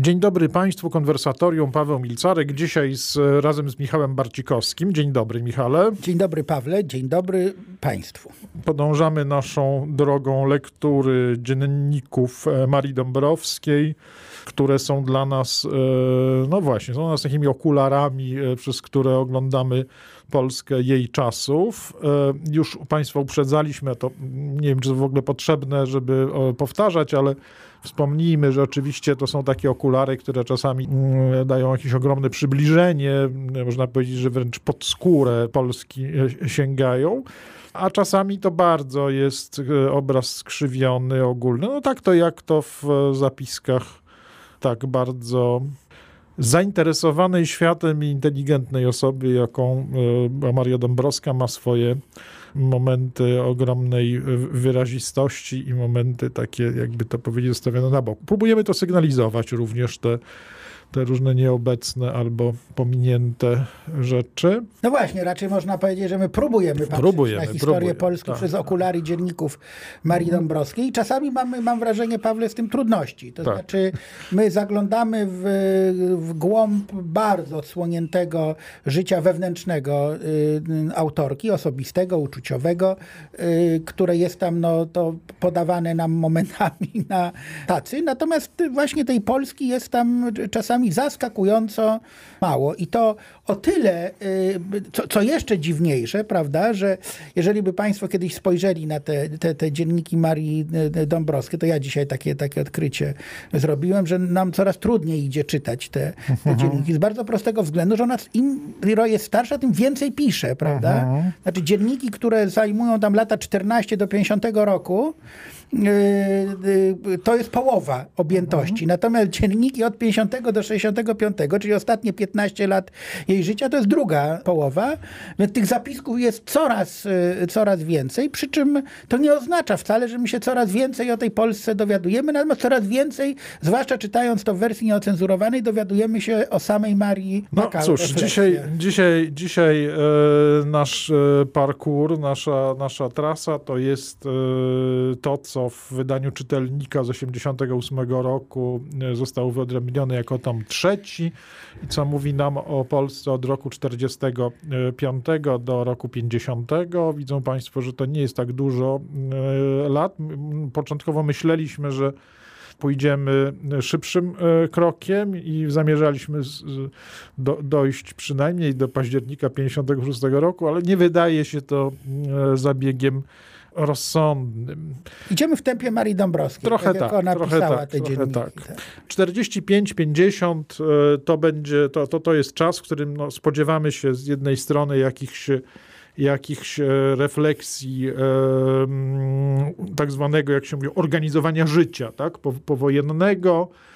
Dzień dobry Państwu, konwersatorium Paweł Milcarek, dzisiaj z, razem z Michałem Barcikowskim. Dzień dobry Michale. Dzień dobry Pawle, dzień dobry Państwu. Podążamy naszą drogą lektury dzienników e, Marii Dąbrowskiej, które są dla nas, e, no właśnie, są dla nas takimi okularami, e, przez które oglądamy Polskę jej czasów. Już Państwa uprzedzaliśmy, to nie wiem, czy to w ogóle potrzebne, żeby powtarzać, ale Wspomnijmy, że oczywiście to są takie okulary, które czasami mm, dają jakieś ogromne przybliżenie, można powiedzieć, że wręcz pod skórę Polski e, sięgają a czasami to bardzo jest e, obraz skrzywiony, ogólny. No tak to jak to w zapiskach tak bardzo zainteresowanej światem i inteligentnej osoby, jaką e, Maria Dąbrowska ma swoje momenty ogromnej wyrazistości i momenty takie, jakby to powiedzieć, zostawione na bok. Próbujemy to sygnalizować również te te różne nieobecne albo pominięte rzeczy. No właśnie, raczej można powiedzieć, że my próbujemy patrzeć próbujemy, na historię próbujemy, Polski tak. przez okulary dzienników Marii mhm. Dąbrowskiej i czasami mamy, mam wrażenie, Pawle, z tym trudności. To tak. znaczy, my zaglądamy w, w głąb bardzo odsłoniętego życia wewnętrznego y, autorki, osobistego, uczuciowego, y, które jest tam no, to podawane nam momentami na tacy. Natomiast właśnie tej Polski jest tam czasami czasami zaskakująco mało. I to o tyle, y, co, co, jeszcze dziwniejsze, prawda, że jeżeli by Państwo kiedyś spojrzeli na te, te, te dzienniki Marii y, Dąbrowskiej, to ja dzisiaj takie, takie odkrycie zrobiłem, że nam coraz trudniej idzie czytać te, te mhm. dzienniki. Z bardzo prostego względu, że ona im jest starsza, tym więcej pisze, prawda? Mhm. Znaczy dzienniki, które zajmują tam lata 14 do 50 roku, y, to jest połowa objętości. Mhm. Natomiast dzienniki od 50 do 65, czyli ostatnie 15 lat jej życia, to jest druga połowa. Więc tych zapisków jest coraz, y, coraz więcej, przy czym to nie oznacza wcale, że my się coraz więcej o tej Polsce dowiadujemy, natomiast coraz więcej, zwłaszcza czytając to w wersji nieocenzurowanej, dowiadujemy się o samej Marii No cóż, dzisiaj, dzisiaj, dzisiaj e, nasz e, parkour, nasza, nasza trasa to jest e, to, co w wydaniu czytelnika z 88 roku zostało wyodrębnione jako tom trzeci, co mówi nam o Polsce od roku 45 do roku 50. Widzą Państwo, że to nie jest tak dużo e, lat. Początkowo myśleliśmy, że pójdziemy szybszym e, krokiem i zamierzaliśmy do, dojść przynajmniej do października 56 roku, ale nie wydaje się to e, zabiegiem rozsądnym. Idziemy w tempie Marii Dąbrowskiej, trochę tak, trochę tak, te trochę tak. 45-50 e, to będzie, to, to, to jest czas, w którym no, spodziewamy się z jednej strony jakichś jakichś e, refleksji e, tak zwanego, jak się mówi, organizowania życia, tak, powojennego, e,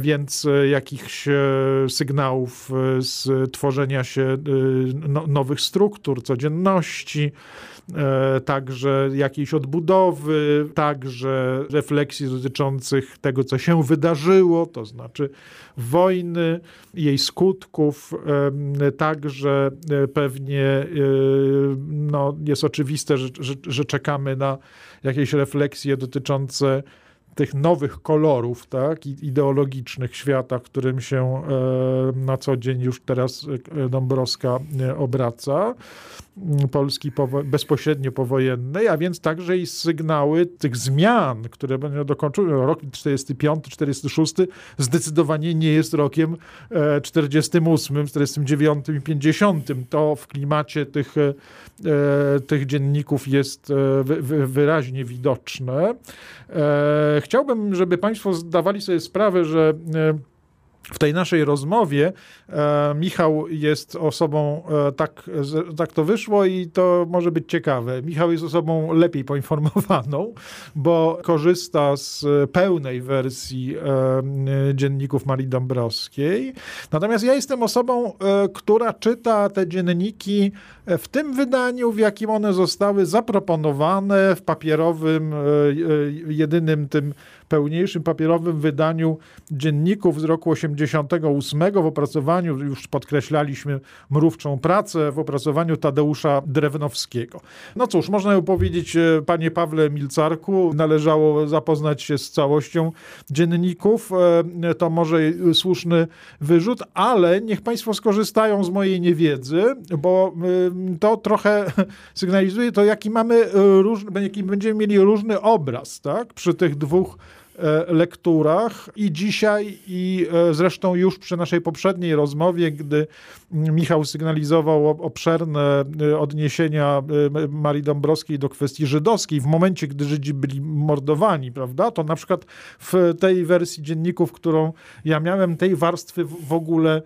więc jakichś sygnałów z tworzenia się no, nowych struktur, codzienności, E, także jakiejś odbudowy, także refleksji dotyczących tego, co się wydarzyło, to znaczy wojny, jej skutków, także e, pewnie e, no, jest oczywiste, że, że, że czekamy na jakieś refleksje dotyczące tych nowych kolorów tak, ideologicznych świata, którym się na co dzień już teraz Dąbrowska obraca. Polski powo bezpośrednio powojennej, a więc także i sygnały tych zmian, które będą dokończone. Rok 45, 46 zdecydowanie nie jest rokiem 48, 49 i 50. To w klimacie tych, e, tych dzienników jest e, wyraźnie widoczne. E, chciałbym, żeby Państwo zdawali sobie sprawę, że w tej naszej rozmowie e, Michał jest osobą, e, tak, tak to wyszło i to może być ciekawe. Michał jest osobą lepiej poinformowaną, bo korzysta z pełnej wersji e, dzienników Marii Dąbrowskiej. Natomiast ja jestem osobą, e, która czyta te dzienniki w tym wydaniu, w jakim one zostały zaproponowane w papierowym, e, jedynym tym pełniejszym papierowym wydaniu dzienników z roku 88 w opracowaniu, już podkreślaliśmy mrówczą pracę, w opracowaniu Tadeusza Drewnowskiego. No cóż, można powiedzieć, e, panie Pawle Milcarku, należało zapoznać się z całością dzienników. E, to może słuszny wyrzut, ale niech państwo skorzystają z mojej niewiedzy, bo e, to trochę sygnalizuje to, jaki mamy różny, jaki będziemy mieli różny obraz, tak? Przy tych dwóch lekturach i dzisiaj i e, zresztą już przy naszej poprzedniej rozmowie, gdy Michał sygnalizował obszerne e, odniesienia Marii Dąbrowskiej do kwestii żydowskiej w momencie, gdy Żydzi byli mordowani, prawda, to na przykład w tej wersji dzienników, którą ja miałem, tej warstwy w ogóle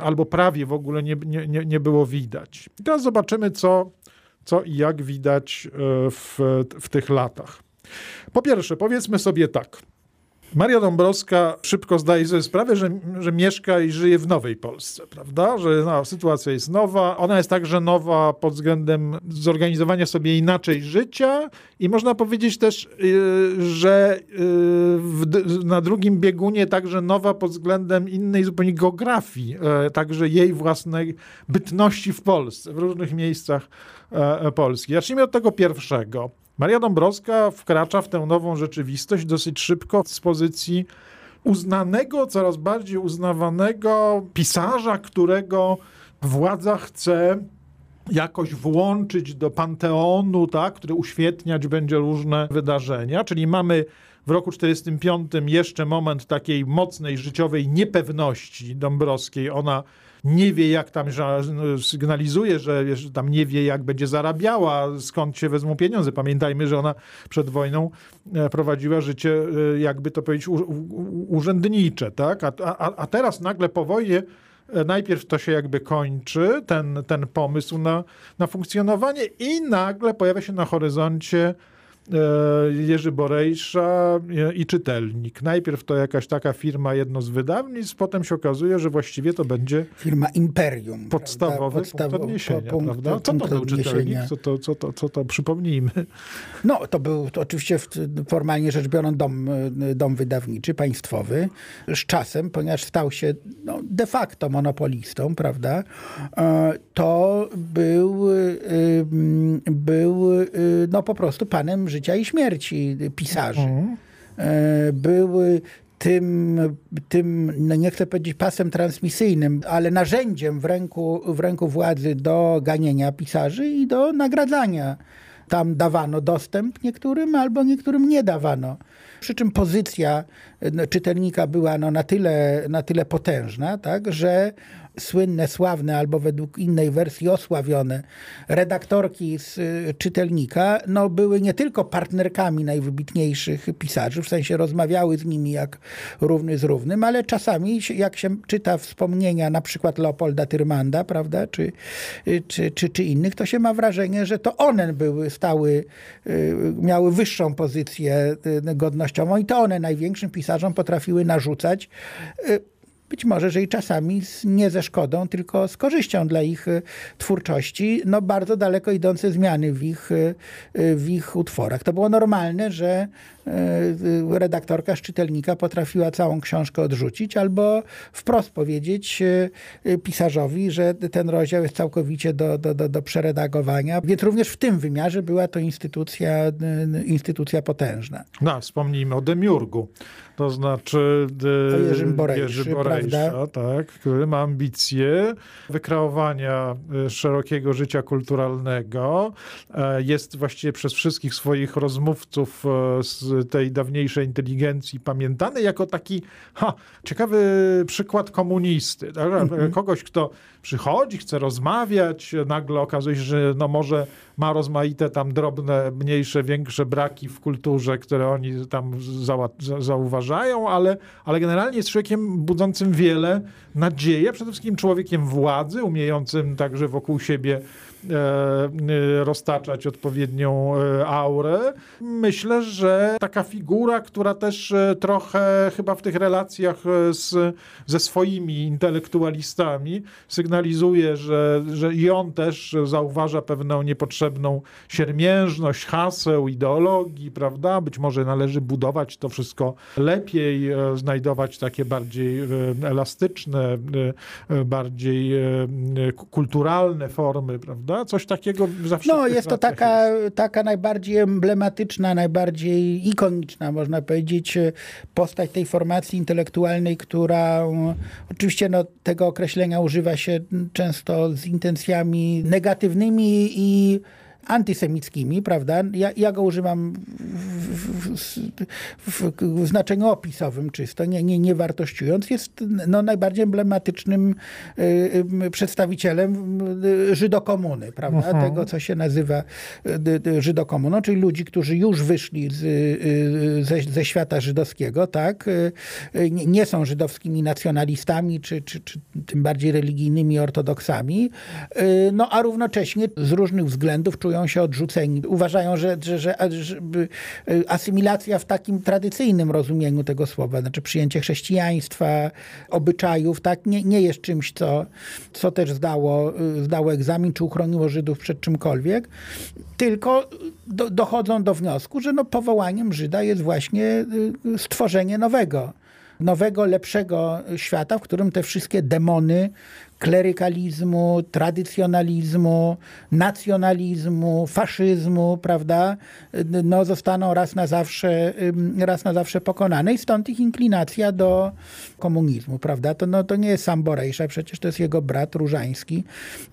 albo prawie w ogóle nie, nie, nie było widać. Teraz zobaczymy, co, co i jak widać w, w tych latach. Po pierwsze, powiedzmy sobie tak. Maria Dąbrowska szybko zdaje sobie sprawę, że, że mieszka i żyje w nowej Polsce, prawda? Że no, sytuacja jest nowa. Ona jest także nowa pod względem zorganizowania sobie inaczej życia i można powiedzieć też, yy, że yy, w, na drugim biegunie także nowa pod względem innej zupełnie geografii, yy, także jej własnej bytności w Polsce, w różnych miejscach e, Polski. Zacznijmy od tego pierwszego. Maria Dąbrowska wkracza w tę nową rzeczywistość dosyć szybko z pozycji uznanego, coraz bardziej uznawanego pisarza, którego władza chce jakoś włączyć do panteonu, tak, który uświetniać będzie różne wydarzenia. Czyli mamy w roku 1945 jeszcze moment takiej mocnej życiowej niepewności Dąbrowskiej. Ona nie wie, jak tam no, sygnalizuje, że tam nie wie, jak będzie zarabiała, skąd się wezmą pieniądze. Pamiętajmy, że ona przed wojną e, prowadziła życie, e, jakby to powiedzieć, urzędnicze, tak? A, a, a teraz nagle po wojnie e, najpierw to się jakby kończy, ten, ten pomysł na, na funkcjonowanie i nagle pojawia się na horyzoncie Jerzy Borejsza e, i czytelnik. Najpierw to jakaś taka firma, jedno z wydawnictw, potem się okazuje, że właściwie to będzie firma Imperium. Podstawowy Podstawo, punkt odniesienia, po, punkt, prawda? Co to był czytelnik? Co to, co, to, co to przypomnijmy? No, to był to oczywiście formalnie rzecz biorąc dom, dom wydawniczy, państwowy. Z czasem, ponieważ stał się no, de facto monopolistą, prawda, e, to był, był no, po prostu panem życia i śmierci pisarzy. Mhm. E, były tym, tym no nie chcę powiedzieć pasem transmisyjnym, ale narzędziem w ręku, w ręku władzy do ganienia pisarzy i do nagradzania. Tam dawano dostęp niektórym, albo niektórym nie dawano. Przy czym pozycja no, czytelnika była no, na, tyle, na tyle potężna, tak, że słynne, sławne albo według innej wersji osławione redaktorki z y, czytelnika, no były nie tylko partnerkami najwybitniejszych pisarzy, w sensie rozmawiały z nimi jak równy z równym, ale czasami jak się czyta wspomnienia na przykład Leopolda Tyrmanda, prawda, czy, y, czy, czy, czy innych, to się ma wrażenie, że to one były, stały, y, miały wyższą pozycję godnościową i to one największym pisarzom potrafiły narzucać być może, że i czasami nie ze szkodą, tylko z korzyścią dla ich y, twórczości, no bardzo daleko idące zmiany w ich, y, y, w ich utworach. To było normalne, że redaktorka z czytelnika potrafiła całą książkę odrzucić albo wprost powiedzieć pisarzowi, że ten rozdział jest całkowicie do, do, do, do przeredagowania. Więc również w tym wymiarze była to instytucja, instytucja potężna. No, wspomnijmy o Demiurgu. To znaczy o Jerzym Borejszy, Jerzy Borejsza, tak, który ma ambicje wykreowania e, szerokiego życia kulturalnego. E, jest właściwie przez wszystkich swoich rozmówców e, z tej dawniejszej inteligencji pamiętany jako taki ha, ciekawy przykład komunisty. Tak? Mhm. Kogoś, kto przychodzi, chce rozmawiać, nagle okazuje się, że no może ma rozmaite tam drobne, mniejsze, większe braki w kulturze, które oni tam zauważają, ale, ale generalnie jest człowiekiem budzącym wiele nadziei, przede wszystkim człowiekiem władzy, umiejącym także wokół siebie roztaczać odpowiednią e, aurę. Myślę, że taka figura, która też e, trochę chyba w tych relacjach e, z, ze swoimi intelektualistami sygnalizuje, że, że i on też zauważa pewną niepotrzebną siermiężność haseł, ideologii, prawda? Być może należy budować to wszystko lepiej, znajdować takie bardziej elastyczne, bardziej kulturalne formy, prawda? Coś takiego zawsze. No, jest to taka, jest. taka najbardziej emblematyczna, najbardziej ikoniczna, można powiedzieć, postać tej formacji intelektualnej, która oczywiście no, tego określenia używa się często z intencjami negatywnymi i antysemickimi, prawda? Ja, ja go używam w, w, w, znaczeniu opisowym czysto, nie, nie, nie wartościując. Jest no, najbardziej emblematycznym y, y, przedstawicielem y, Żydokomuny, prawda? Aha. Mhm. Tego, co się nazywa y, y, Żydokomuną, czyli ludzi, którzy już wyszli z, y, ze, ze, świata żydowskiego, tak? Nie, nie, są żydowskimi nacjonalistami, czy, czy, czy tym bardziej religijnymi ortodoksami, no a równocześnie z różnych względów czują czują się odrzuceni. Uważają, że, że, że, że y, asymilacja w takim tradycyjnym rozumieniu tego słowa, znaczy przyjęcie chrześcijaństwa, obyczajów, tak, nie, nie jest czymś, co, co też zdało, y, zdało egzamin, czy uchroniło Żydów przed czymkolwiek, tylko do, dochodzą do wniosku, że no powołaniem Żyda jest właśnie y, stworzenie nowego nowego, lepszego świata, w którym te wszystkie demony klerykalizmu, tradycjonalizmu, nacjonalizmu, faszyzmu, prawda, no zostaną raz na zawsze, raz na zawsze pokonane i stąd ich inklinacja do komunizmu, prawda. To, no, to nie jest sam Borejsza, przecież to jest jego brat Różański,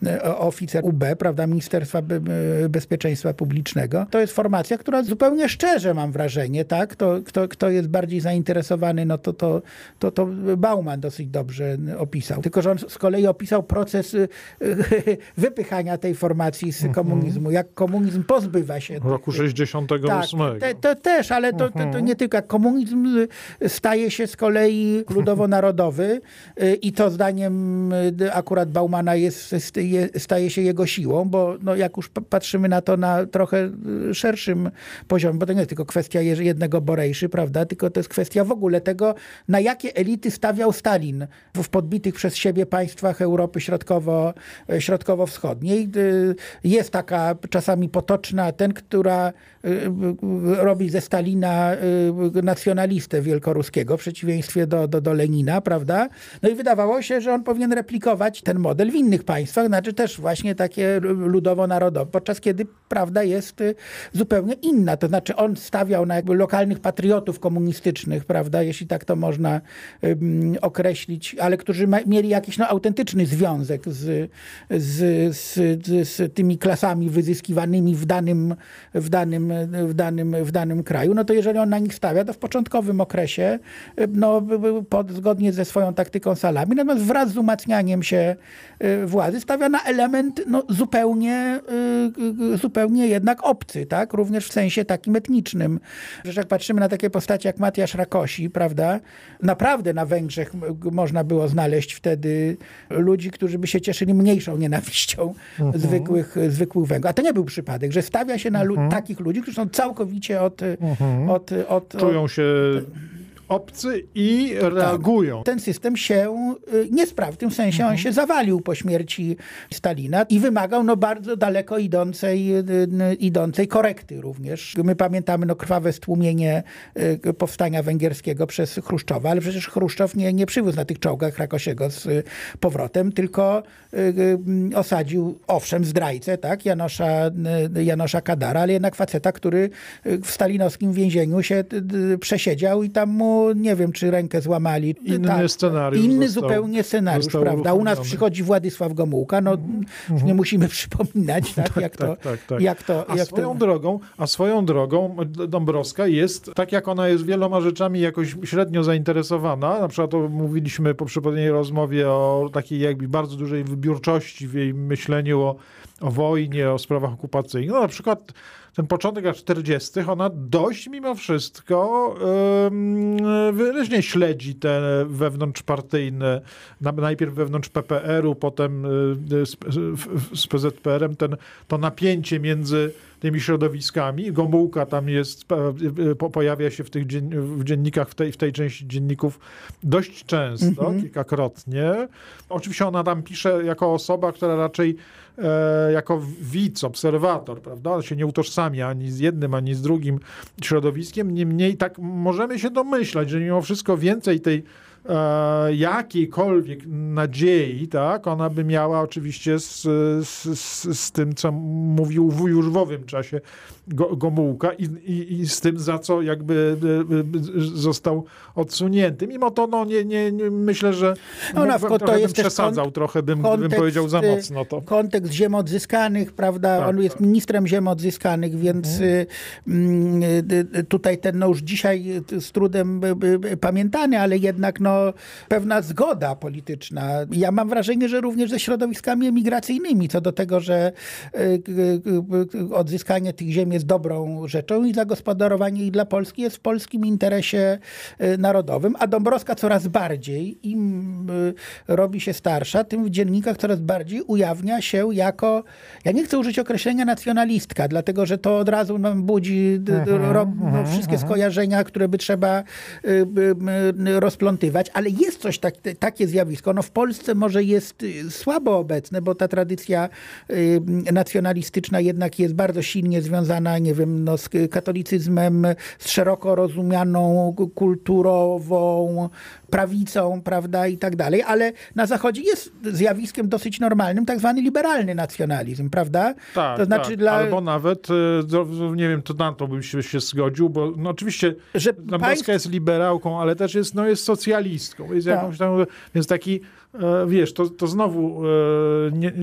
e, oficer UB, prawda, Ministerstwa Bezpieczeństwa Publicznego. To jest formacja, która zupełnie szczerze, mam wrażenie, tak, to, kto, kto jest bardziej zainteresowany, no to, to, to, to Bauman dosyć dobrze opisał. Tylko, że on z kolei opisał proces y, y, wypychania tej formacji z mhm. komunizmu, jak komunizm pozbywa się. W roku 68. Tak, te, to też, ale to, to, to, nie tylko. Jak komunizm y, staje się z kolei ludowo-narodowy i to zdaniem akurat Baumana jest, staje się jego siłą, bo no, jak już patrzymy na to na trochę szerszym poziomie, bo to nie jest tylko kwestia jednego Borejszy, prawda, tylko to jest kwestia w ogóle tego, na jakie elity stawiał Stalin w podbitych przez siebie państwach Europy Środkowo, e, Środkowo-Wschodniej. E, jest taka czasami potoczna, ten, która e, robi ze Stalina nacjonalistę wielkoruskiego, w przeciwieństwie do, do, do Lenina, prawda? No i wydawało się, że on powinien replikować ten model w innych państwach, znaczy też właśnie takie ludowo-narodowe, podczas kiedy prawda jest zupełnie inna. To znaczy on stawiał na jakby lokalnych patriotów komunistycznych, prawda, jeśli tak to można określić, ale którzy mieli jakiś no, autentyczny związek z, z, z, z, tymi klasami wyzyskiwanymi w danym, w, danym, w, danym, w danym kraju, no to jeżeli on na nich stawia, to w początkowym okresie no, pod, zgodnie ze swoją taktyką salami, natomiast wraz z umacnianiem się y, władzy stawia na element no, zupełnie, y, zupełnie jednak obcy, tak? również w sensie takim etnicznym. Że jak patrzymy na takie postacie jak Matiasz Rakosi, prawda, naprawdę na Węgrzech można było znaleźć wtedy ludzi, którzy by się cieszyli mniejszą nienawiścią mhm. zwykłych, zwykłych Węgrów. A to nie był przypadek, że stawia się na mhm. takich ludzi, którzy są całkowicie od... Mhm. od, od, od Czują się obcy i reagują. Tak. Ten system się y, nie sprawdził, w tym sensie mhm. on się zawalił po śmierci Stalina i wymagał no, bardzo daleko idącej, y, y, idącej korekty również. My pamiętamy no, krwawe stłumienie powstania węgierskiego przez Chruszczowa, ale przecież Chruszczow nie, nie przywiózł na tych czołgach Rakosiego z powrotem, tylko osadził, owszem, zdrajcę, tak, Janosza, Janosza Kadara, ale jednak faceta, który w stalinowskim więzieniu się przesiedział i tam mu nie wiem, czy rękę złamali. Inny tak, scenariusz. Inny został, zupełnie scenariusz, prawda? U nas przychodzi Władysław Gomułka, no mm-hmm. nie musimy przypominać, tak, tak, jak, to, tak, tak, jak to... A, jak swoją to... Drogą, a swoją drogą Dąbrowska jest, tak jak ona jest wieloma rzeczami jakoś średnio zainteresowana, na przykład to mówiliśmy po poprzedniej rozmowie o takiej jakby bardzo dużej wybiórczości w jej myśleniu o, o wojnie, o sprawach okupacyjnych. No na przykład ten początek lat 40., ona dość mimo wszystko wyraźnie śledzi te wewnątrzpartyjne, najpierw wewnątrz PPR-u, potem y, z, z PZPR-em, ten, to napięcie między tymi środowiskami. Gomułka tam jest, pojawia się w tych dzien w dziennikach, w tej, w tej części dzienników dość często, mm -hmm. kilkakrotnie. Oczywiście ona tam pisze jako osoba, która raczej e, jako widz, obserwator, prawda? On się nie utożsamia ani z jednym, ani z drugim środowiskiem. Niemniej tak możemy się domyślać, że mimo wszystko więcej tej e, jakiejkolwiek nadziei, tak, ona by miała oczywiście z, z, z tym, co mówił już w owym czasie Gomułka i, i, i, z tym, za co jakby e, e, został odsunięty. Mimo to, no nie, nie, nie myślę, że no, na przykład to jest przesadzał, kont- trochę bym, kontekst, bym powiedział za mocno to. Kontekst ziem odzyskanych, prawda, tak, on jest tak. ministrem ziem odzyskanych, więc mhm. Mm, tutaj ten, no już dzisiaj z trudem pamiętany, ale jednak no pewna zgoda polityczna. Ja mam wrażenie, że również ze środowiskami emigracyjnymi co do tego, że odzyskanie tych ziem jest dobrą rzeczą i zagospodarowanie i dla Polski jest w polskim interesie y, narodowym, a Dąbrowska coraz bardziej, im y, robi się starsza, tym w dziennikach coraz bardziej ujawnia się jako, ja nie chcę użyć określenia nacjonalistka, dlatego że to od razu nam budzi mhm, ro, no, mhm, wszystkie mhm. skojarzenia, które by trzeba y, rozplątywać, ale jest coś tak, takie zjawisko. No w Polsce może jest słabo obecne, bo ta tradycja nacjonalistyczna jednak jest bardzo silnie związana związana, nie wiem, no, z katolicyzmem, z szeroko rozumianą kulturową prawicą, prawda, i tak dalej, ale na Zachodzie jest zjawiskiem dosyć normalnym tak zwany liberalny nacjonalizm, prawda? Tak, to znaczy tak. dla... albo nawet, e, nie wiem, to na to bym się, się zgodził, bo no oczywiście że Dąbrowska państw... jest liberałką, ale też jest, no, jest socjalistką, jest tak. jakąś tam, więc taki wiesz, to, to znowu e, nie,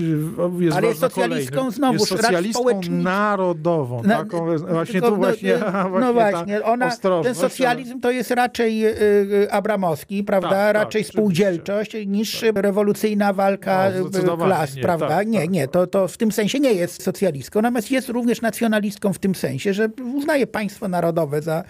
jest Ale jest socjalistką znowu, jest socjalistką narodową. Na, taką, właśnie tu właśnie, no, właśnie, no właśnie ona, ten socjalizm to jest raczej abramowski, prawda? Tak, tak raczej tak, spółdzielczość niż tak. rewolucyjna walka no, klas, nie, prawda? Tak, nie, tak, nie, to, to w tym sensie nie jest socjalistką, natomiast jest również nacjonalistką w tym sensie, że uznaje państwo narodowe za,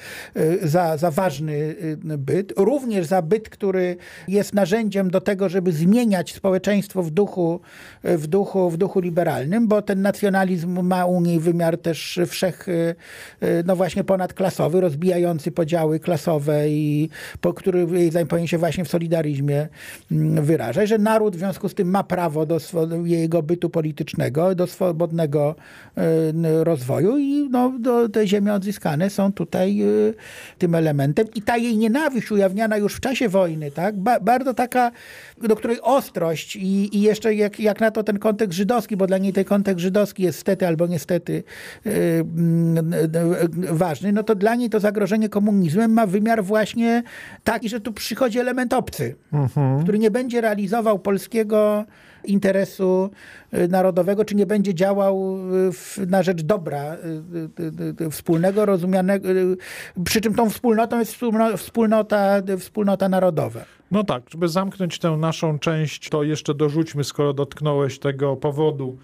za, za ważny byt, również za byt, który jest narzędziem do tego, żeby zmieniać społeczeństwo w duchu, w duchu, w duchu liberalnym, bo ten nacjonalizm ma u niej wymiar też wszech, y, y, no właśnie ponadklasowy, rozbijający podziały klasowe i po który jej zajmuje się właśnie w solidaryzmie mm, wyraża, że naród w związku z tym ma prawo do jego bytu politycznego, do swobodnego y, rozwoju i no, do, te ziemie odzyskane są tutaj tym elementem. I ta jej nienawiść ujawniana już w czasie wojny, tak, ba bardzo taka, do której ostrość i, i jeszcze jak, jak na to ten kontekst żydowski, bo dla niej ten kontekst żydowski jest stety albo niestety yy, yy, ważny, no to dla niej to zagrożenie komunizmem ma wymiar właśnie taki, że tu przychodzi element obcy, mhm. który nie będzie realizował polskiego interesu y, narodowego, czy nie będzie działał y, w, na rzecz dobra y, wspólnego, rozumianego, przy czym tą wspólnotą jest wspólnota, wspólnota narodowa. No tak, żeby zamknąć tę naszą część, to jeszcze dorzućmy, skoro dotknąłeś tego powodu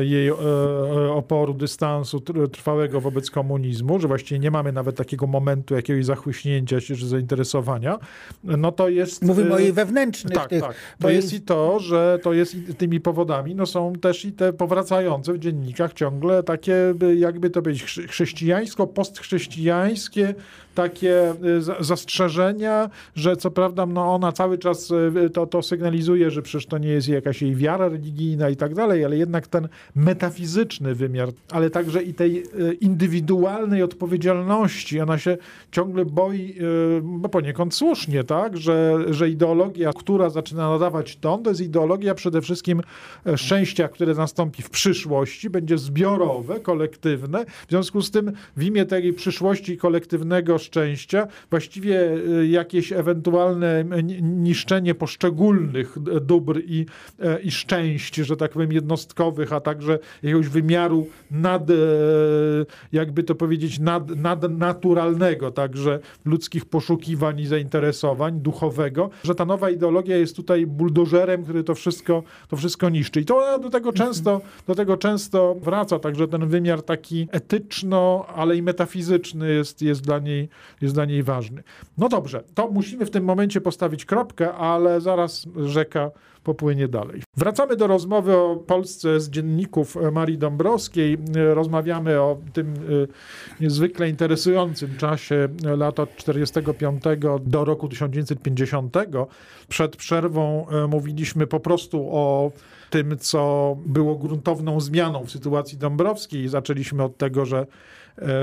jej e, e, oporu, dystansu trwałego wobec komunizmu, że właściwie nie mamy nawet takiego momentu jakiegoś zachłyśnięcia się czy zainteresowania, no to jest... Mówimy o jej wewnętrznych tak, tych... Tak. To jest i to, że to jest tymi powodami, no są też i te powracające w dziennikach ciągle takie, jakby to powiedzieć, chrześcijańsko-postchrześcijańskie takie zastrzeżenia, że co prawda no ona cały czas to, to sygnalizuje, że przecież to nie jest jakaś jej wiara religijna i tak dalej, ale jednak ten metafizyczny wymiar, ale także i tej indywidualnej odpowiedzialności. Ona się ciągle boi, bo poniekąd słusznie, tak, że, że ideologia, która zaczyna nadawać ton, to jest ideologia przede wszystkim e, szczęścia, które nastąpi w przyszłości, będzie zbiorowe, kolektywne. W związku z tym w imię tej przyszłości kolektywnego szczęścia właściwie e, jakieś ewentualne niszczenie poszczególnych dóbr i, i szczęść, że tak powiem, jednostkowych, a także jakiegoś wymiaru nad, e, jakby to powiedzieć, nad, nadnaturalnego, także ludzkich poszukiwań i zainteresowań duchowego, że ta nowa ideologia jest tutaj buldożerem, który to wszystko, to wszystko niszczy. I to do tego często, do tego często wraca, także ten wymiar taki etyczno, ale i metafizyczny jest, jest, dla niej, jest dla niej ważny. No dobrze, to musimy w tym momencie postawić kropkę, ale zaraz rzeka popłynie dalej. Wracamy do rozmowy o Polsce z dzienników Marii Dąbrowskiej. Rozmawiamy o tym niezwykle interesującym czasie lat od 45 do roku 1950. Przed przerwą mówiliśmy po prostu o tym, co było gruntowną zmianą w sytuacji Dąbrowskiej. Zaczęliśmy od tego, że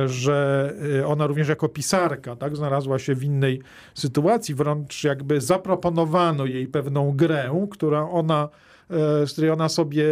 że e, ona również jako pisarka tak, znalazła się w innej sytuacji, wręcz jakby zaproponowano jej pewną grę, która ona e, z której ona sobie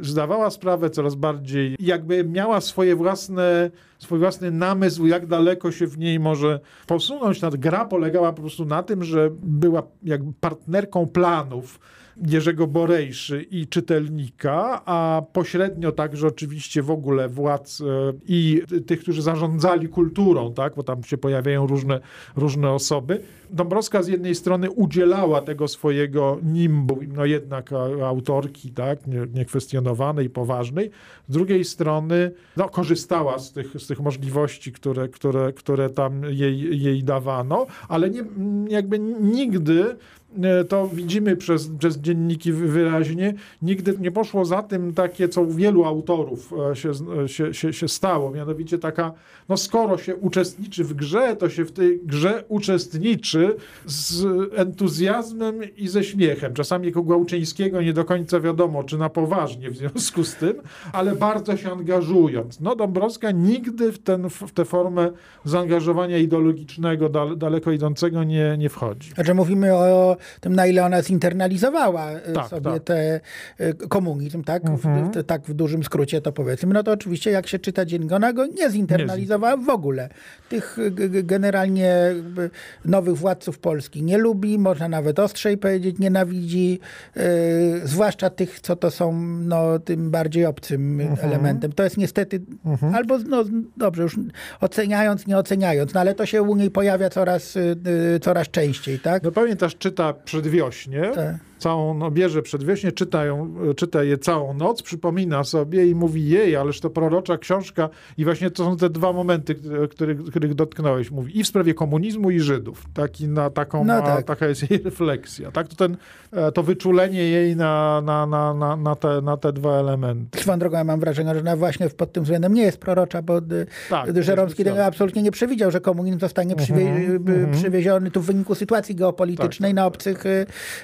zdawała sprawę coraz bardziej, jakby miała swoje własne, swój własny namysł, jak daleko się w niej może posunąć. Ta gra polegała po prostu na tym, że była jakby partnerką planów Jerzego Borejszy i czytelnika, a pośrednio także oczywiście w ogóle władz e, i tych, którzy zarządzali kulturą, tak, bo tam się pojawiają różne, różne osoby. Dąbrowska z jednej strony udzielała tego swojego nimbu, no jednak autorki, tak, niekwestionowanej, poważnej, z drugiej strony no, korzystała z tych, z tych możliwości, które, które, które tam jej, jej dawano, ale nie, jakby nigdy to widzimy przez, przez dzienniki wyraźnie, nigdy nie poszło za tym takie, co u wielu autorów e, się, e, się, się, się stało, mianowicie taka, no skoro się uczestniczy w grze, to się w tej grze uczestniczy z entuzjazmem i ze śmiechem. Czasami jako Głałczyńskiego nie do końca wiadomo, czy na poważnie w związku z tym, ale bardzo się angażując. No Dąbrowska nigdy w, ten, w tę formę zaangażowania ideologicznego daleko idącego nie, nie wchodzi. Że mówimy o tym, na ile ona zinternalizowała e, tak, sobie tak. te e, komunizm, tak? Mhm. W, tak w dużym skrócie to powiedzmy. No to oczywiście jak się czyta dziennik, ona go nie zinternalizowała w ogóle. Tych generalnie nowych władców Polski nie lubi, można nawet ostrzej powiedzieć, nienawidzi, yy, zwłaszcza tych, co to są no, tym bardziej obcym mhm. elementem. To jest niestety, mhm. albo no, dobrze, już oceniając, nie oceniając, no ale to się u niej pojawia coraz, yy, coraz częściej, tak? No pamiętasz, czyta przedwiośnie. Tak całą, no, bierze przedwiośnie, czyta, ją, czyta je całą noc, przypomina sobie i mówi jej, ależ to prorocza książka i właśnie to są te dwa momenty, których, których dotknąłeś. Mówi i w sprawie komunizmu i Żydów. Taki na, taką no tak. taka jest jej refleksja. Tak? To, ten, e, to wyczulenie jej na, na, na, na, na, te, na te dwa elementy. Swoją drogą ja mam wrażenie, że ona właśnie pod tym względem nie jest prorocza, bo tak, Żeromski tego absolutnie nie przewidział, że komunizm zostanie przywie, uh -huh, przywieziony tu w wyniku sytuacji geopolitycznej tak, tak, na obcych,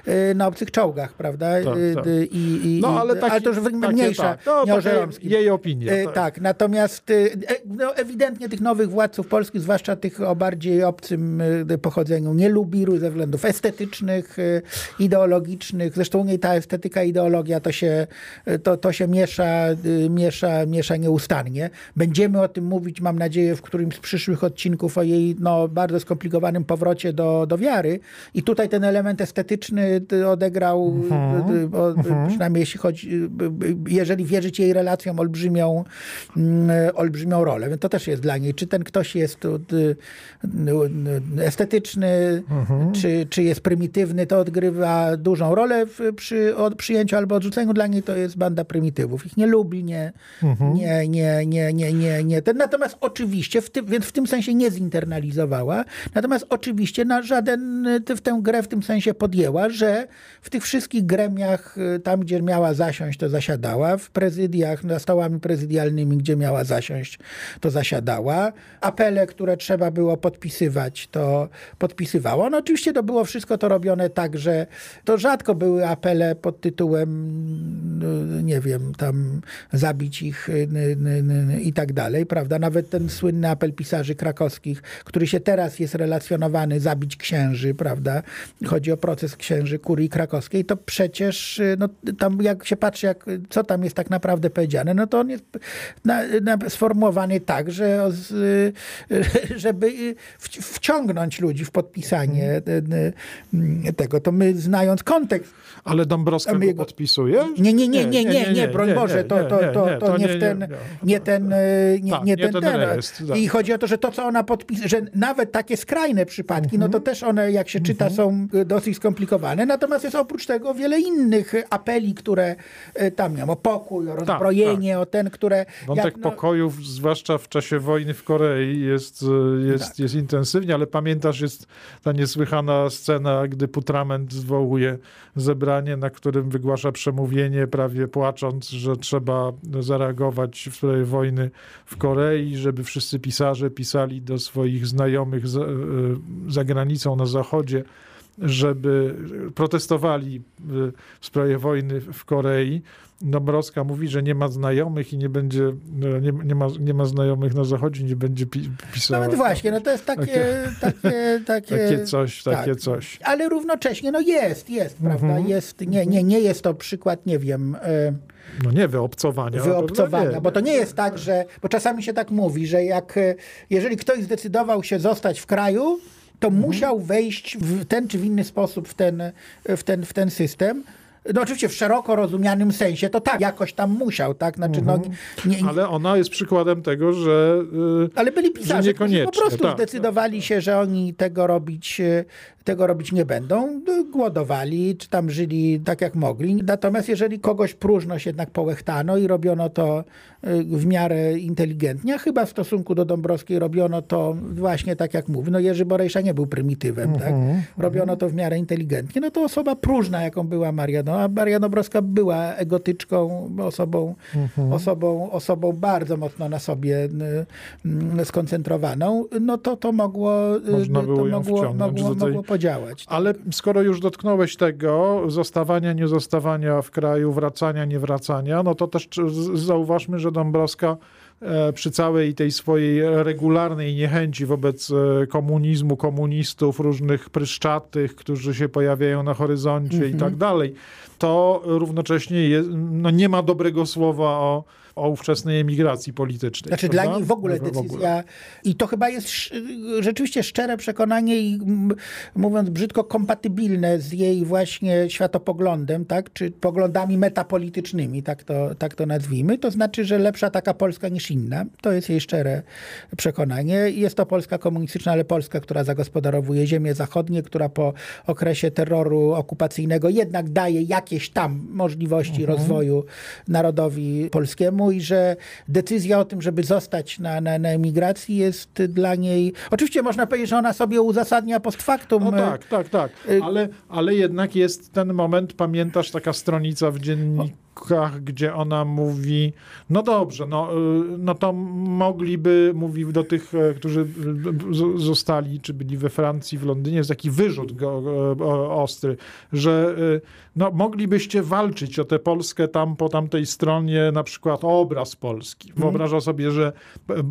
e, na obcych czołgach, prawda? Tak, y, tak. I, i, no, ale, taki, ale to już mniejsza, tak. no, nie Jej opinia. Y, tak. tak, natomiast y, e, no, ewidentnie tych nowych władców polskich, zwłaszcza tych o bardziej obcym pochodzeniu, nie lubi ze względów estetycznych, ideologicznych. Zresztą u niej ta estetyka, ideologia to się, to, to się miesza, miesza, miesza nieustannie. Będziemy o tym mówić, mam nadzieję, w którymś z przyszłych odcinków o jej no, bardzo skomplikowanym powrocie do, do wiary. I tutaj ten element estetyczny odegra odegrał, mhm. o, mhm. przynajmniej jeśli chodzi, jeżeli wierzyć jej relacjom, olbrzymią, mm, olbrzymią rolę. Więc to też jest dla niej. Czy ten ktoś jest estetyczny, mhm. czy, czy jest prymitywny, to odgrywa dużą rolę w, przy od, przyjęciu albo odrzuceniu. Dla niej to jest banda prymitywów. Ich nie lubi, nie, nie, nie, nie, nie, nie, nie. Ten, natomiast oczywiście, w tym, więc w tym sensie nie zinternalizowała, natomiast oczywiście na żaden, w tę grę w tym sensie podjęła, że w tych wszystkich gremiach, y, tam gdzie miała zasiąść, to zasiadała, w prezydiach, na stołami prezydialnymi, gdzie miała zasiąść, to zasiadała. Apele, które trzeba było podpisywać, to podpisywała. No oczywiście to było wszystko to robione tak, że to rzadko były apele pod tytułem, y, nie wiem, tam zabić ich y, i tak dalej, prawda? Nawet ten słynny apel pisarzy krakowskich, który się teraz jest relacjonowany, zabić księży, prawda? Chodzi o proces księży kurii krakowskiej krakowskiej, to przecież y, no, tam jak się patrzy, jak, co tam jest tak naprawdę powiedziane, no to on jest na, na, sformułowany tak, że y, żeby wciągnąć ludzi w podpisanie hmm. tego, to my znając kontekst. Ale Dąbrowska my, go podpisuje? Nie, nie, nie, nie, nie, nie, broń Boże, to, to, to, to nie w ten, nie ten, nie, ten, ten. I chodzi o to, że to, co ona podpisuje, że nawet takie skrajne przypadki, no to mhm. też one, jak się czyta, mhm. są dosyć skomplikowane, natomiast jest oprócz tego wiele innych apeli, które e, tam miał o pokój, o tak, rozbrojenie, tak, tak. o ten, które... Wątek jak, no... pokojów, zwłaszcza w czasie wojny w Korei jest, jest, tak. jest intensywnie, ale pamiętasz, jest ta niesłychana scena, gdy Putrament zwołuje zebranie, na którym wygłasza przemówienie, prawie płacząc, że trzeba zareagować w sprawie wojny w Korei, żeby wszyscy pisarze pisali do swoich znajomych za, e, za granicą na zachodzie, żeby protestowali w sprawie wojny w Korei. Dąbrowska mówi, że nie ma znajomych i nie będzie, nie, nie, ma, nie ma znajomych na zachodzie, nie będzie pi pisała. Nawet właśnie, no to jest takie... Takie, takie, takie coś, tak. takie coś. Ale równocześnie, no jest, jest, prawda, mhm. jest, nie, nie, nie jest to przykład, nie wiem... Y no nie wyobcowania. Wyobcowania, nie, bo to nie jest tak, że, bo czasami się tak mówi, że jak, e, jeżeli ktoś zdecydował się zostać w kraju, to mhm. musiał wejść w ten czy w inny sposób w ten, w ten, w ten system. No oczywiście w szeroko rozumianym sensie, to tak, jakoś tam musiał, tak? Znaczy, no, mhm. nie, nie, Ale ona jest przykładem tego, że yy, Ale byli pisarze, którzy po prostu tak, zdecydowali tak, się, że oni tego robić, e, tego robić nie będą. Głodowali, czy tam żyli tak jak mogli. Natomiast jeżeli kogoś próżność jednak połechtano i robiono to y, w miarę inteligentnie, a chyba w stosunku do Dąbrowskiej robiono to właśnie tak jak mówi. No Jerzy Borejsza nie był prymitywem, tak? Mhm. Robiono to w miarę inteligentnie. No to osoba próżna, jaką była Maria, no, a Maria Dąbrowska była egotyczką, osobą, mhm. osobą, osobą bardzo mocno na sobie y, y, skoncentrowaną, no to to mogło, Można to mogło, mogło, mogło podziałać. Tak? Ale skoro już dotknąłeś tego, zostawania, nie zostawania w kraju, wracania, nie wracania, no to też zauważmy, że Dąbrowska e, przy całej tej swojej regularnej niechęci wobec e, komunizmu, komunistów, różnych pryszczatych, którzy się pojawiają na horyzoncie i tak mhm. dalej, to równocześnie jest, no nie ma dobrego słowa o o ówczesnej emigracji politycznej. Znaczy prawda? dla nich w ogóle decyzja, w ogóle. i to chyba jest rzeczywiście szczere przekonanie i mówiąc brzydko, kompatybilne z jej właśnie światopoglądem, tak, czy poglądami metapolitycznymi, tak to, tak to nazwijmy. To znaczy, że lepsza taka Polska niż inna. To jest jej szczere przekonanie. Jest to Polska komunistyczna, ale Polska, która zagospodarowuje ziemie zachodnie, która po okresie terroru okupacyjnego jednak daje jakieś tam możliwości mhm. rozwoju narodowi polskiemu i że decyzja o tym, żeby zostać na, na, na emigracji jest dla niej... Oczywiście można powiedzieć, że ona sobie uzasadnia post factum. No tak, tak, tak. Y, ale, ale jednak jest ten moment, pamiętasz, taka stronica w dzienniku, gdzie ona mówi, no dobrze, no, y, no to mogliby, mówi do tych, e, którzy zostali, czy byli we Francji, w Londynie, jest taki wyrzut go, ostry, że y, no, moglibyście walczyć o tę Polskę tam po tamtej stronie, na przykład o obraz Polski. Mhm. Wyobraża sobie, że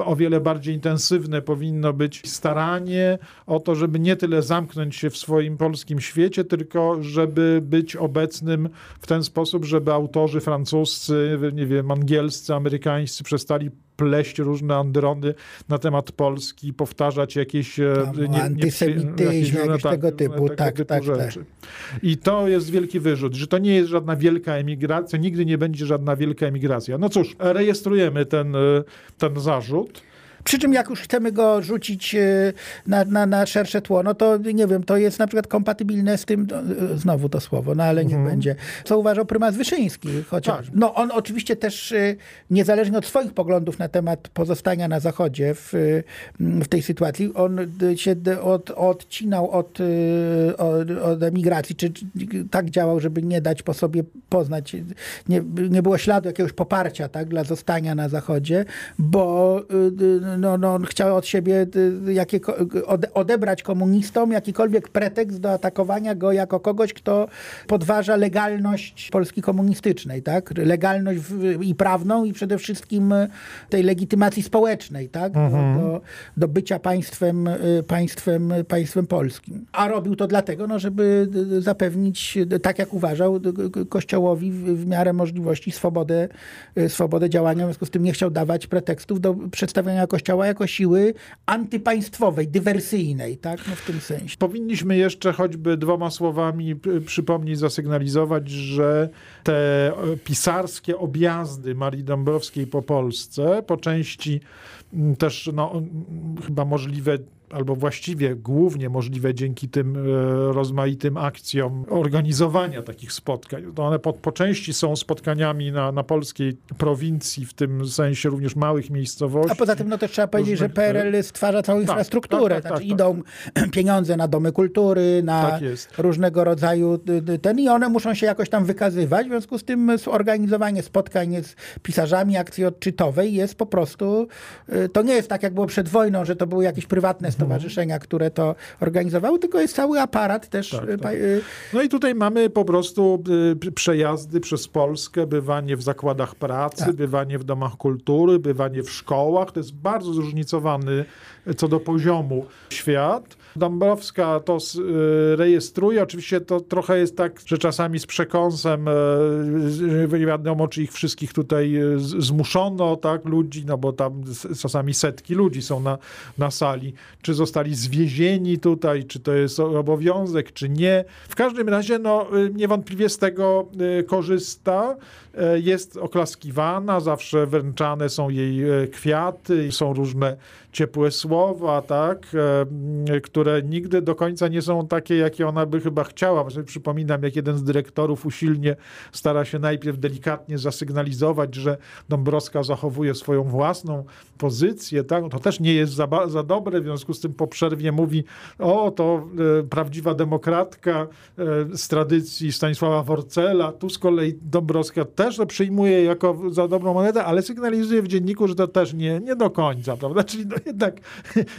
o wiele bardziej intensywne powinno być staranie o to, żeby nie tyle zamknąć się w swoim polskim świecie, tylko żeby być obecnym w ten sposób, żeby autorzy francuscy, nie wiem, angielscy, amerykańscy przestali pleść różne androny na temat Polski, powtarzać jakieś e, nie, antysemityzm, jakieś, tak, tego typu, tak, typu tak, rzeczy. Tak. I to jest wielki wyrzut, że to nie jest żadna wielka emigracja, nigdy nie będzie żadna wielka emigracja. No cóż, rejestrujemy ten, e, ten zarzut. Przy czym jak już chcemy go rzucić e, na, na, na szersze tło, no to nie wiem, to jest na przykład kompatybilne z tym, e, znowu to słowo, no ale mhm. niech będzie, co uważał prymas Wyszyński. Chociaż, tak. no on oczywiście też e, niezależnie od swoich poglądów na temat pozostania na Zachodzie w, w tej sytuacji, on się od, odcinał od, od, od emigracji, czy, czy tak działał, żeby nie dać po sobie poznać, nie, nie było śladu jakiegoś poparcia tak, dla zostania na Zachodzie, bo no, no, on chciał od siebie y, jakie, odebrać komunistom jakikolwiek pretekst do atakowania go jako kogoś, kto podważa legalność Polski komunistycznej, tak? Legalność i prawną i przede wszystkim y, tej legitymacji społecznej, tak? Mhm. Do, do, bycia państwem, y, państwem, państwem polskim. A robił to dlatego, no, żeby zapewnić, tak jak uważał, Kościołowi w, w miarę możliwości swobodę, swobodę działania, w związku z tym nie chciał dawać pretekstów do przedstawiania Kościoła Kościoła jako siły antypaństwowej, dywersyjnej, tak? No w tym sensie. Powinniśmy jeszcze choćby dwoma słowami przypomnieć, zasygnalizować, że te pisarskie objazdy Marii Dąbrowskiej po Polsce, po części też no, chyba możliwe albo właściwie głównie możliwe dzięki tym e, rozmaitym akcjom organizowania takich spotkań. To one po, po części są spotkaniami na, na polskiej prowincji, w tym sensie również małych miejscowości. A poza tym no też trzeba powiedzieć, że PRL stwarza całą tak, infrastrukturę. Tak, tak, znaczy tak, idą pieniądze na domy kultury, na tak różnego rodzaju ten i one muszą się jakoś tam wykazywać. W związku z tym organizowanie spotkań z pisarzami akcji odczytowej jest po prostu, y, to nie jest tak jak było przed wojną, że to były jakieś prywatne stowarzyszenia, które to organizowały, tylko jest cały aparat też. Tak, y, tak. Y, no i tutaj mamy po prostu przejazdy przez Polskę, bywanie w zakładach pracy, tak. bywanie w domach kultury, bywanie w szkołach. To jest bardzo zróżnicowany co do poziomu świat. Dąbrowska to rejestruje. Oczywiście to trochę jest tak, że czasami z przekąsem nie wiadomo, czy ich wszystkich tutaj zmuszono, tak, ludzi, no bo tam czasami setki ludzi są na, na sali, czy zostali zwiezieni tutaj, czy to jest obowiązek, czy nie. W każdym razie, no, y, niewątpliwie z tego y, korzysta, y, jest oklaskiwana, zawsze wręczane są jej kwiaty, są różne ciepłe słowa, tak, które nigdy do końca nie są takie, jakie ona by chyba chciała. Sobie przypominam, jak jeden z dyrektorów usilnie stara się najpierw delikatnie zasygnalizować, że Dąbrowska zachowuje swoją własną pozycję, tak? No to też nie jest za, za dobre, w związku z tym po przerwie mówi, o, to e, prawdziwa demokratka e, z tradycji Stanisława Worcela, tu z kolei Dąbrowska też to przyjmuje jako za dobrą monetę, ale sygnalizuje w dzienniku, że to też nie, nie do końca, prawda? Czyli no jednak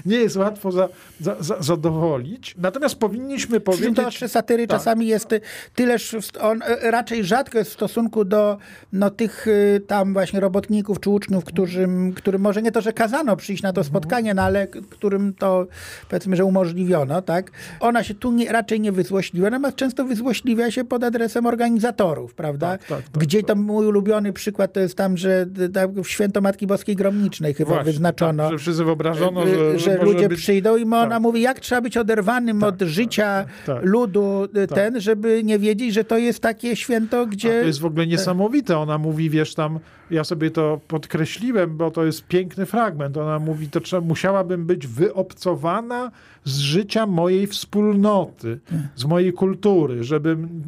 nie jest łatwo za, za, za zadowolić. Natomiast powinniśmy powiedzieć... To satyry tak. czasami jest tyleż, on e, raczej rzadko jest w stosunku do no, tych tam właśnie robotników czy uczniów, którym, którym może nie to, że kazano przyjść na to spotkanie, no ale którym to powiedzmy, że umożliwiono, tak? Ona się tu nie, raczej nie wyzłośliwia, natomiast często wyzłośliwia się pod adresem organizatorów, prawda? Tak, tak, tak, Gdzie to mój ulubiony przykład to jest tam, że tak, w Święto Matki Boskiej Gromnicznej chyba Właśnie, wyznaczono. Tak, że wszyscy wyobrażono, że, że, że ludzie być... przyjdą i ona tak. mówi, jak trzeba być oderwanym tak, od życia ludu ten, żeby nie wiedzieć, że to jest takie święto, gdzie... A to jest w ogóle niesamowite. Ona mówi, wiesz, tam ja sobie to podkreśliłem, bo to jest piękny fragment. Ona mówi, to trzeba, musiałabym być wyobcowana z życia mojej wspólnoty, z mojej kultury, żebym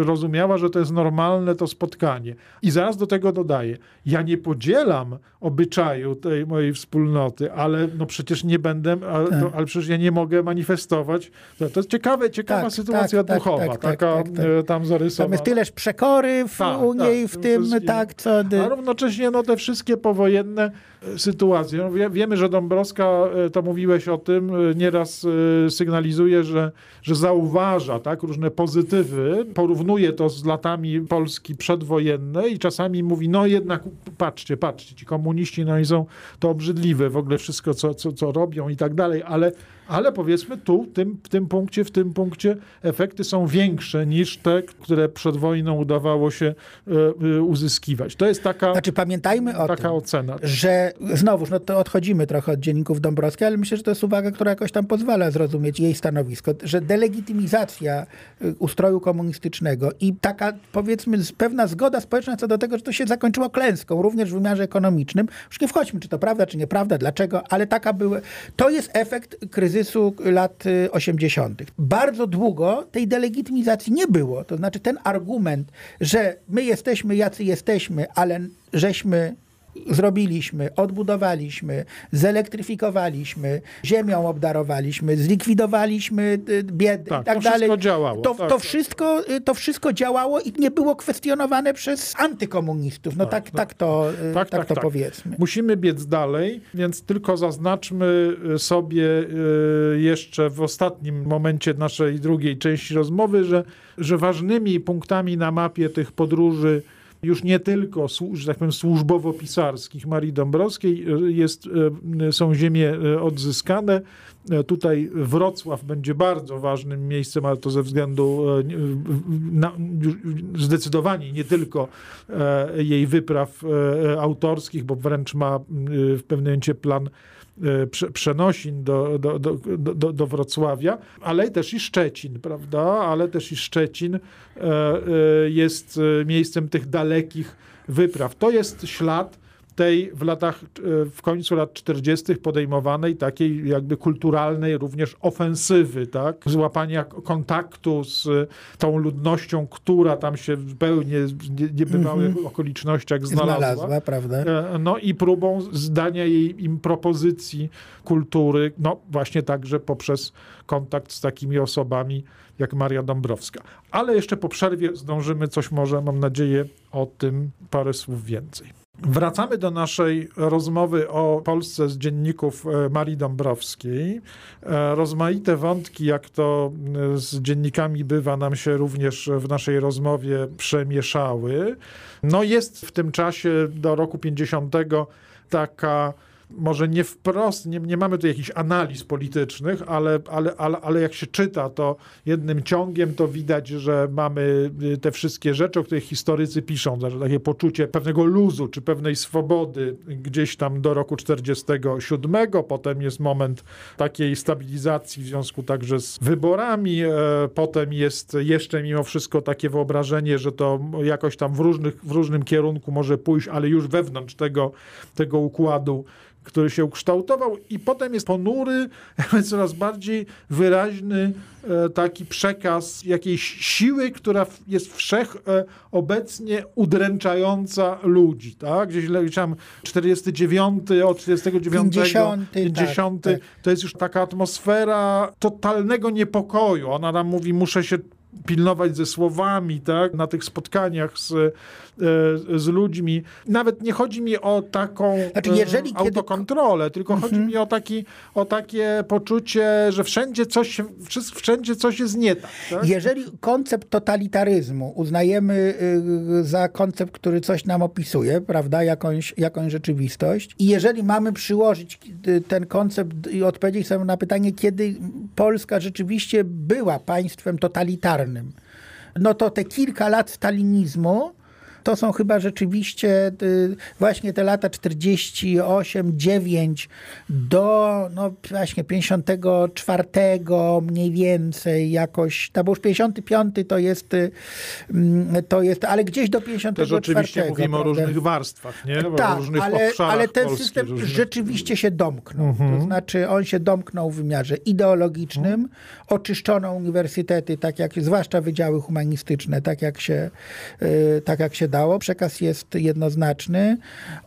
rozumiała, że to jest normalne to spotkanie. I zaraz do tego dodaję, ja nie podzielam obyczaju tej mojej wspólnoty, ale no przecież nie będę, ale, tak. ale przecież ja nie mogę manifestować. To, to jest ciekawe, ciekawa tak, sytuacja tak, tak duchowa, tak, tak, taka e, tam zarysowana. Tam jest tyleż przekory w, u niej w tym, tak, co... A równocześnie no, te wszystkie powojenne e, sytuacje. No, wie, wiemy, że Dąbrowska, e, to mówiłeś o tym, nieraz sygnalizuje, że, że zauważa tak, różne pozytywy, porównuje to z latami Polski przedwojenne i czasami mówi, no jednak patrzcie, patrzcie, ci komuniści no i są to obrzydliwe, w ogóle wszystko, co, co, co robią i tak dalej, ale ale powiedzmy tu, w tym, w tym punkcie, w tym punkcie efekty są większe niż te, które przed wojną udawało się e, uzyskiwać. To jest taka, znaczy, pamiętajmy o taka tym, ocena. Że znowuż, no to odchodzimy trochę od dzienników Dąbrowskiej, ale myślę, że to jest uwaga, która jakoś tam pozwala zrozumieć jej stanowisko, że delegitymizacja y, ustroju komunistycznego i taka, powiedzmy, pewna zgoda społeczna co do tego, że to się zakończyło klęską, również w wymiarze ekonomicznym. Już nie wchodźmy, czy to prawda, czy nieprawda, dlaczego, ale taka była. To jest efekt kryzysu kryzysu lat 80. Y, Bardzo długo tej delegitymizacji nie było. To znaczy ten argument, że my jesteśmy jacy jesteśmy, ale żeśmy zrobiliśmy, odbudowaliśmy, zelektryfikowaliśmy, ziemią obdarowaliśmy, zlikwidowaliśmy y, biedę tak, i tak to dalej. Wszystko działało. To, tak, to, wszystko, y, to wszystko działało i nie było kwestionowane przez antykomunistów. No tak, tak, tak to, y, tak, tak, tak to powiedzmy. Musimy biec dalej, więc tylko zaznaczmy sobie jeszcze w ostatnim momencie naszej drugiej części rozmowy, że, że ważnymi punktami na mapie tych podróży już nie tylko, że tak powiem, służbowo-pisarskich Marii Dąbrowskiej e, jest, e, są ziemie e, odzyskane. Tutaj Wrocław będzie bardzo ważnym miejscem, ale to ze względu na, zdecydowanie nie tylko jej wypraw autorskich, bo wręcz ma w pewnym momencie plan przenosin do, do, do, do, do Wrocławia, ale też i Szczecin, prawda? Ale też i Szczecin jest miejscem tych dalekich wypraw. To jest ślad tej w latach, e, w końcu lat 40. podejmowanej takiej jakby kulturalnej również ofensywy, tak? Złapania kontaktu z tą ludnością, która tam się w zupełnie niebywałych mm -hmm. okolicznościach znalazła. znalazła prawda? E, no i próbą zdania jej, im propozycji kultury, no właśnie także poprzez kontakt z takimi osobami jak Maria Dąbrowska. Ale jeszcze po przerwie zdążymy coś może, mam nadzieję, o tym parę słów więcej. Wracamy do naszej rozmowy o Polsce z dzienników e, Marii Dąbrowskiej. E, rozmaite wątki, jak to e, z dziennikami bywa, nam się również w naszej rozmowie przemieszały. No jest w tym czasie do roku 50 taka może nie wprost, nie, nie mamy tu jakichś analiz politycznych, ale, ale, ale, ale jak się czyta to jednym ciągiem, to widać, że mamy y, te wszystkie rzeczy, o których historycy piszą, że takie poczucie pewnego luzu czy pewnej swobody gdzieś tam do roku 47. Potem jest moment takiej stabilizacji w związku także z wyborami. E, potem jest jeszcze mimo wszystko takie wyobrażenie, że to jakoś tam w, różnych, w różnym kierunku może pójść, ale już wewnątrz tego, tego układu który się ukształtował i potem jest ponury, coraz bardziej wyraźny e, taki przekaz jakiejś siły, która jest wszechobecnie udręczająca ludzi, tak? Gdzieś tam 49, od 49, 50, 50 tak, to jest już taka atmosfera totalnego niepokoju. Ona nam mówi, muszę się pilnować ze słowami, tak, na tych spotkaniach z, z ludźmi. Nawet nie chodzi mi o taką znaczy, e, jeżeli autokontrolę, kiedy... tylko mhm. chodzi mi o, taki, o takie poczucie, że wszędzie coś, wszędzie coś jest nie tak, tak. Jeżeli koncept totalitaryzmu uznajemy y, za koncept, który coś nam opisuje, prawda, jakąś, jakąś rzeczywistość i jeżeli mamy przyłożyć y, ten koncept i odpowiedzieć sobie na pytanie, kiedy Polska rzeczywiście była państwem totalitarnym, no to te kilka lat stalinizmu to są chyba rzeczywiście y, właśnie te lata 48, 9 do no właśnie 54 mniej więcej jakoś, no bo już 55 to jest, y, mm, to jest ale gdzieś do 54. Też oczywiście mówimy prawda? o różnych warstwach, nie? O tak, różnych ale, ale ten Polski, system różnych... rzeczywiście się domknął. Mhm. To znaczy on się domknął w wymiarze ideologicznym, mhm. oczyszczono uniwersytety, tak jak, zwłaszcza wydziały humanistyczne, tak jak się, y, tak jak się dało. Przekaz jest jednoznaczny.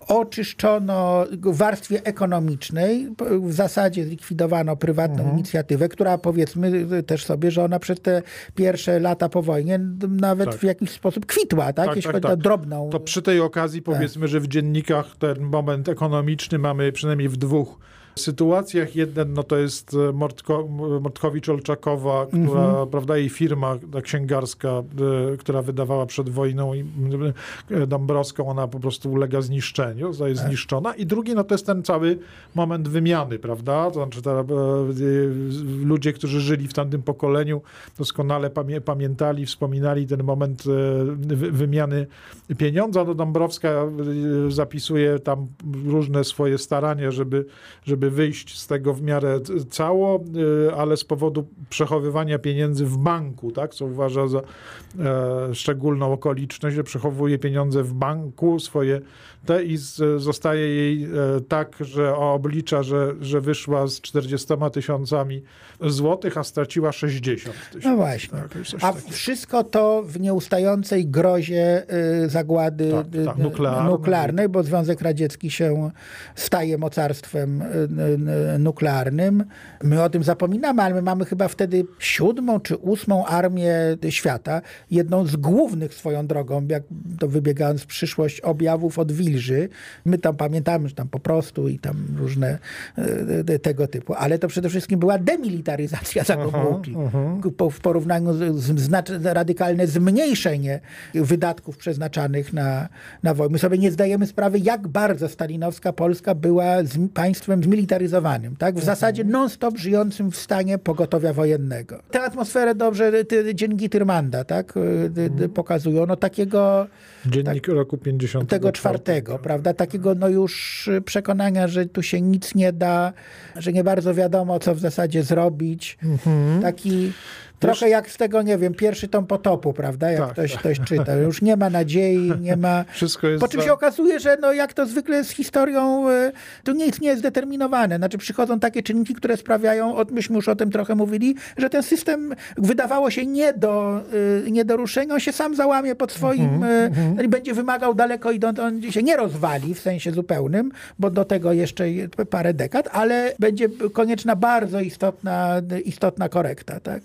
Oczyszczono w warstwie ekonomicznej, w zasadzie zlikwidowano prywatną mhm. inicjatywę, która powiedzmy też sobie, że ona przez te pierwsze lata po wojnie nawet tak. w jakiś sposób kwitła, tak? tak jeśli tak, chodzi tak. o drobną. To przy tej okazji powiedzmy, tak. że w dziennikach ten moment ekonomiczny mamy przynajmniej w dwóch sytuacjach. Jeden no to jest e, Mortko, Mortkowicz-Olczakowa, która, mhm. prawda, jej firma ta księgarska, y, która wydawała przed wojną y, Dąbrowską, ona po prostu ulega zniszczeniu, zostaje tak. zniszczona. I drugi no to jest ten cały moment wymiany, prawda? To znaczy ta, ludzie, którzy żyli w tamtym pokoleniu doskonale pamię pamiętali, wspominali ten moment wymiany pieniądza. No Dąbrowska zapisuje tam różne swoje starania, żeby, żeby żeby wyjść z tego w miarę cało, y, ale z powodu przechowywania pieniędzy w banku, tak, co uważa za e, szczególną okoliczność, że przechowuje pieniądze w banku swoje te i zostaje jej e, tak, że oblicza, że, że wyszła z 40 tysiącami złotych, a straciła 60 tysięcy. No właśnie. Tak, a takiego. wszystko to w nieustającej grozie zagłady tak, tak, nuklearnej. nuklearnej, bo Związek Radziecki się staje mocarstwem nuklearnym. My o tym zapominamy, ale my mamy chyba wtedy siódmą czy ósmą armię świata. Jedną z głównych swoją drogą, jak to wybiegając w przyszłość, objawów od wilży. My tam pamiętamy, że tam po prostu i tam różne e, tego typu. Ale to przede wszystkim była demilitaryzacja Zakopułki. W porównaniu z, z radykalne zmniejszenie wydatków przeznaczanych na, na wojnę. My sobie nie zdajemy sprawy, jak bardzo stalinowska Polska była z, państwem zmilitaryzowanym zmilitaryzowanym, tak? w zasadzie non-stop żyjącym w stanie pogotowia wojennego. Tę atmosferę dobrze ty, dzienniki Tyrmanda tak? Mhm. pokazują. No takiego... Dziennik tak, roku 50. Tego czwartego, prawda? Takiego no już przekonania, że tu się nic nie da, że nie bardzo wiadomo, co w zasadzie zrobić. Mhm. Taki Trochę jak z tego, nie wiem, pierwszy tom potopu, prawda? Jak tak, ktoś, tak. ktoś czyta. Już nie ma nadziei, nie ma... Wszystko jest... Po czym za... się okazuje, że no, jak to zwykle z historią, e, to nic nie jest zdeterminowane. Znaczy przychodzą takie czynniki, które sprawiają, myśmy już o tym trochę mówili, że ten system wydawało się nie do, e, nie do ruszenia, on się sam załamie pod swoim, mm -hmm. i będzie wymagał daleko idąc, on się nie rozwali w sensie zupełnym, bo do tego jeszcze parę dekad, ale będzie konieczna bardzo istotna, istotna korekta. Tak?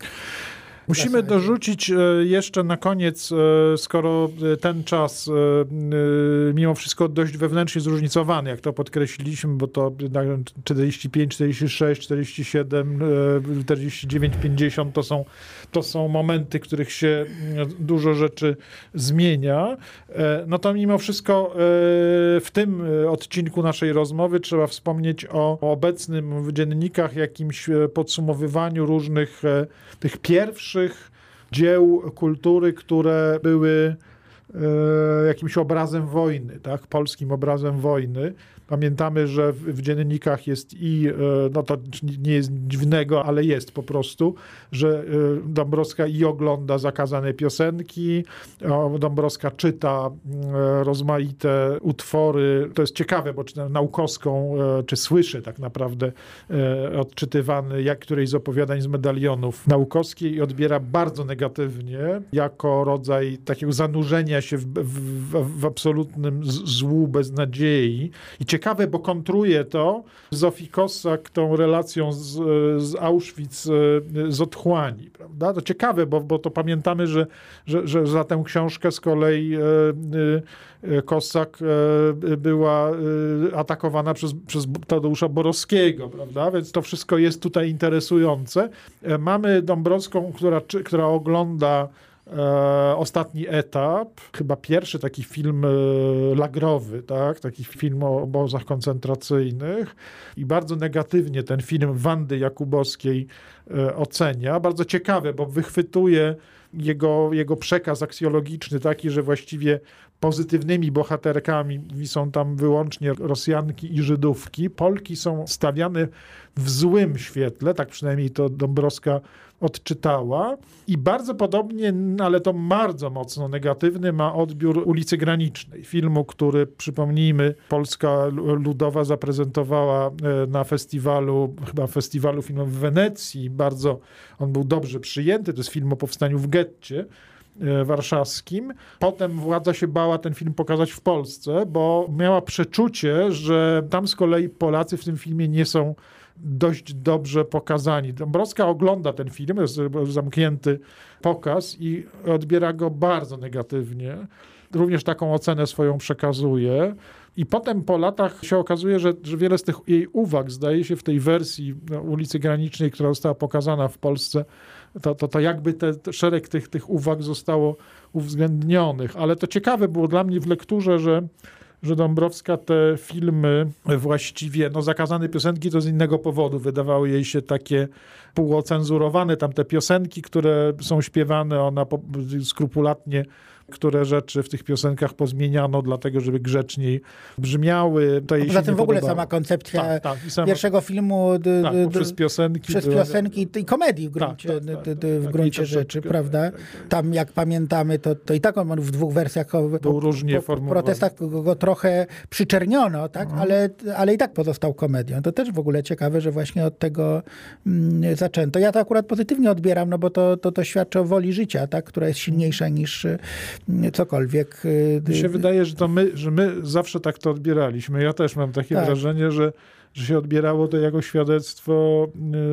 Musimy dorzucić e, jeszcze na koniec, e, skoro e, ten czas mimo wszystko dość wewnętrznie zróżnicowany, jak to podkreśliliśmy, bo to 45, 46, 47, 49, 50 to są, to są momenty, w których się dużo rzeczy zmienia. No to mimo wszystko w tym odcinku naszej rozmowy trzeba wspomnieć o obecnym w dziennikach jakimś podsumowywaniu różnych tych pierwszych dzieł kultury, które były e, jakimś obrazem wojny, tak? polskim obrazem wojny. Pamiętamy, że w, dziennikach jest i, e, no to nie jest dziwnego, ale jest po prostu, że e, Dąbrowska i ogląda zakazane piosenki, Dąbrowska czyta e, rozmaite utwory. To jest ciekawe, bo czy naukowską, czy słyszy tak naprawdę odczytywany jak którejś z opowiadań z medalionów naukowskiej i odbiera bardzo negatywnie, jako rodzaj takiego zanurzenia się w, w, w absolutnym złu, beznadziei i ciekawe, bo kontruje to Zofii Kossak tą relacją z, z Auschwitz, z otchłani. Prawda? To ciekawe, bo, bo to pamiętamy, że, że, że za tę książkę z kolei e, e, Kossak e, była atakowana przez, przez Tadeusza Borowskiego, prawda? Więc to wszystko jest tutaj interesujące. Mamy Dąbrowską, która, która ogląda E, ostatni etap, chyba pierwszy taki film e, lagrowy, tak? taki film o obozach koncentracyjnych i bardzo negatywnie ten film Wandy Jakubowskiej e, ocenia. Bardzo ciekawe, bo wychwytuje jego, jego przekaz aksjologiczny taki, że właściwie pozytywnymi bohaterkami są tam wyłącznie Rosjanki i Żydówki. Polki są stawiane w złym świetle, tak przynajmniej to Dąbrowska odczytała. I bardzo podobnie, ale to bardzo mocno negatywny, ma odbiór ulicy Granicznej. Filmu, który, przypomnijmy, Polska Ludowa zaprezentowała e, na festiwalu, chyba festiwalu filmu w Wenecji. Bardzo on był dobrze przyjęty. To jest film o powstaniu w getcie e, warszawskim. Potem władza się bała ten film pokazać w Polsce, bo miała przeczucie, że tam z kolei Polacy w tym filmie nie są dość dobrze pokazani. Dąbrowska ogląda ten film, jest zamknięty pokaz i odbiera go bardzo negatywnie. Również taką ocenę swoją przekazuje. I potem po latach się okazuje, że, że wiele z tych jej uwag, zdaje się, w tej wersji ulicy Granicznej, która została pokazana w Polsce, to, to, to jakby te szereg tych, tych uwag zostało uwzględnionych. Ale to ciekawe było dla mnie w lekturze, że że Dąbrowska te filmy właściwie, no zakazane piosenki to z innego powodu, wydawały jej się takie półocenzurowane, tam te piosenki, które są śpiewane, ona skrupulatnie które rzeczy w tych piosenkach pozmieniano, dlatego żeby grzeczniej brzmiały. To poza tym w ogóle sama koncepcja tak, tak, sama, pierwszego filmu d, tak, d, przez piosenki, przez piosenki i komedii w tak, gruncie, tak, tak, w tak, gruncie rzeczy, prawda? Tam jak pamiętamy, to, to i tak on w dwóch wersjach był różnie po, po protestach go, go, trochę przyczerniono, tak? Mhm. Ale, ale i tak pozostał komedią. To też w ogóle ciekawe, że właśnie od tego mm, zaczęto. Ja to akurat pozytywnie odbieram, no bo to, to, to świadczy o woli życia, tak? która jest silniejsza niż cokolwiek. Y, Mi się wydaje, że to my, że my zawsze tak to odbieraliśmy. Ja też mam takie tak. wrażenie, że że się odbierało to jako świadectwo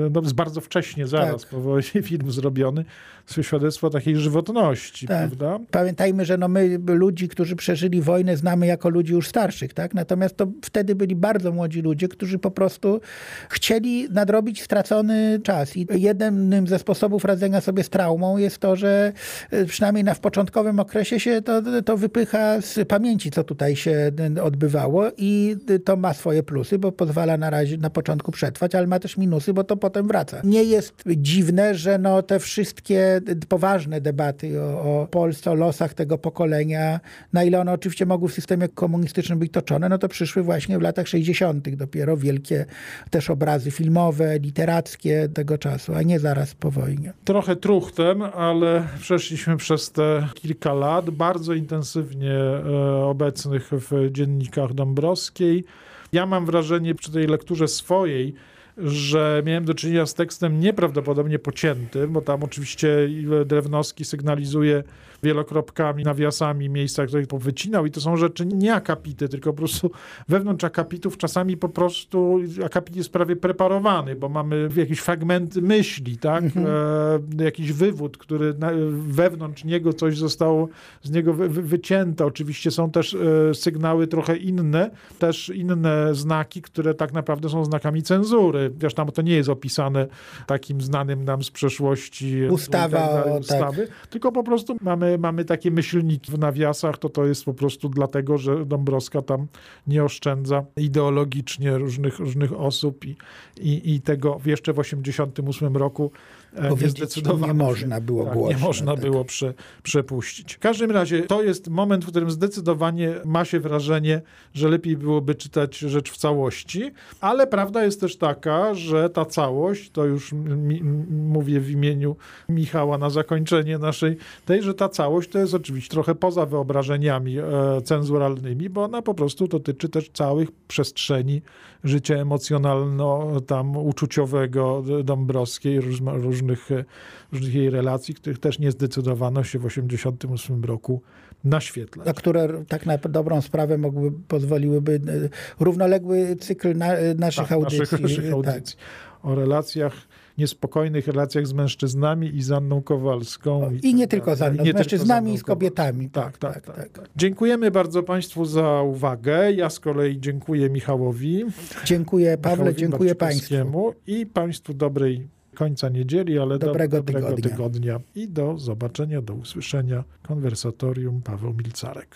y, no, bardzo wcześnie, zaraz tak. po wojnie film zrobiony, świadectwo takiej żywotności, tak. prawda? Pamiętajmy, że no my ludzi, którzy przeżyli wojnę znamy jako ludzi już starszych, tak? Natomiast to wtedy byli bardzo młodzi ludzie, którzy po prostu chcieli nadrobić stracony czas. I jednym ze sposobów radzenia sobie z traumą jest to, że y, przynajmniej na w początkowym okresie się to, to wypycha z pamięci, co tutaj się odbywało i to ma swoje plusy, bo pozwala pozwala na razie na początku przetrwać, ale ma też minusy, bo to potem wraca. Nie jest dziwne, że no te wszystkie poważne debaty o, o Polsce, o losach tego pokolenia, na ile one oczywiście mogły w systemie komunistycznym być toczone, no to przyszły właśnie w latach 60. dopiero wielkie też obrazy filmowe, literackie tego czasu, a nie zaraz po wojnie. Trochę truchtem, ale przeszliśmy przez te kilka lat, bardzo intensywnie e, obecnych w dziennikach Dąbrowskiej. Ja mam wrażenie przy tej lekturze swojej, że miałem do czynienia z tekstem nieprawdopodobnie pociętym, bo tam oczywiście Drewnowski sygnalizuje wielokropkami, nawiasami miejsca, które powycinał i to są rzeczy nie akapity, tylko po prostu wewnątrz akapitów czasami po prostu akapit jest prawie preparowany, bo mamy jakieś fragmenty myśli, tak? Mhm. E, jakiś wywód, który na, wewnątrz niego coś zostało z niego wy, wy, wycięte. Oczywiście są też e, sygnały trochę inne, też inne znaki, które tak naprawdę są znakami cenzury. Wiesz, tam to nie jest opisane takim znanym nam z przeszłości ustawa, tak, tak, ustawy, tak. tylko po prostu mamy mamy takie myślniki w nawiasach, to to jest po prostu dlatego, że Dąbrowska tam nie oszczędza ideologicznie różnych, różnych osób i, i, i tego jeszcze w 1988 roku nie Nie można było tak, głośno, Nie można tak. było prze, przepuścić. W każdym razie to jest moment, w którym zdecydowanie ma się wrażenie, że lepiej byłoby czytać rzecz w całości, ale prawda jest też taka, że ta całość, to już mi, mówię w imieniu Michała na zakończenie naszej tej, że ta całość to jest oczywiście trochę poza wyobrażeniami e, cenzuralnymi, bo ona po prostu dotyczy też całych przestrzeni życia emocjonalno, tam uczuciowego Dąbrowskiej, różnych, różnych jej relacji, których też nie zdecydowano się w 1988 roku naświetlać. A które tak na dobrą sprawę mogły, pozwoliłyby e, równoległy cykl na, naszych tak, audycji. Naszych, naszych audycji. Tak. O relacjach niespokojnych relacjach z mężczyznami i z Anną Kowalską. I, I nie tylko z Anną, z mężczyznami i z kobietami. Tak tak tak, tak tak, tak, Dziękujemy bardzo Państwu za uwagę. Ja z kolei dziękuję Michałowi. Dziękuję Pawle, Michałowi dziękuję Państwu. I Państwu dobrej końca niedzieli, ale dobrego, do, dobrego tygodnia. tygodnia. I do zobaczenia, do usłyszenia. Konwersatorium Paweł Milcarek.